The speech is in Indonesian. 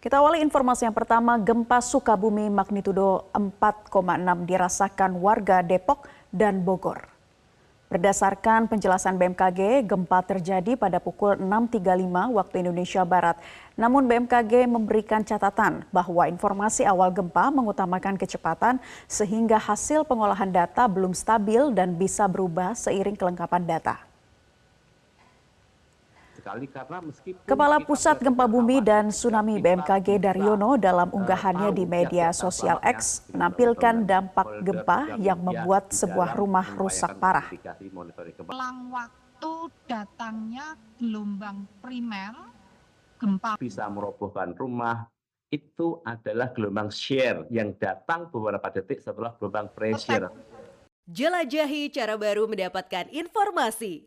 Kita awali informasi yang pertama, gempa Sukabumi magnitudo 4,6 dirasakan warga Depok dan Bogor. Berdasarkan penjelasan BMKG, gempa terjadi pada pukul 6.35 waktu Indonesia Barat. Namun BMKG memberikan catatan bahwa informasi awal gempa mengutamakan kecepatan sehingga hasil pengolahan data belum stabil dan bisa berubah seiring kelengkapan data. Kepala Pusat Gempa Bumi dan Tsunami BMKG Daryono dalam unggahannya di media sosial X menampilkan dampak gempa yang membuat sebuah rumah rusak parah. Pelang waktu datangnya gelombang primer gempa bisa merobohkan rumah itu adalah gelombang shear yang datang beberapa detik setelah gelombang pressure. Jelajahi cara baru mendapatkan informasi.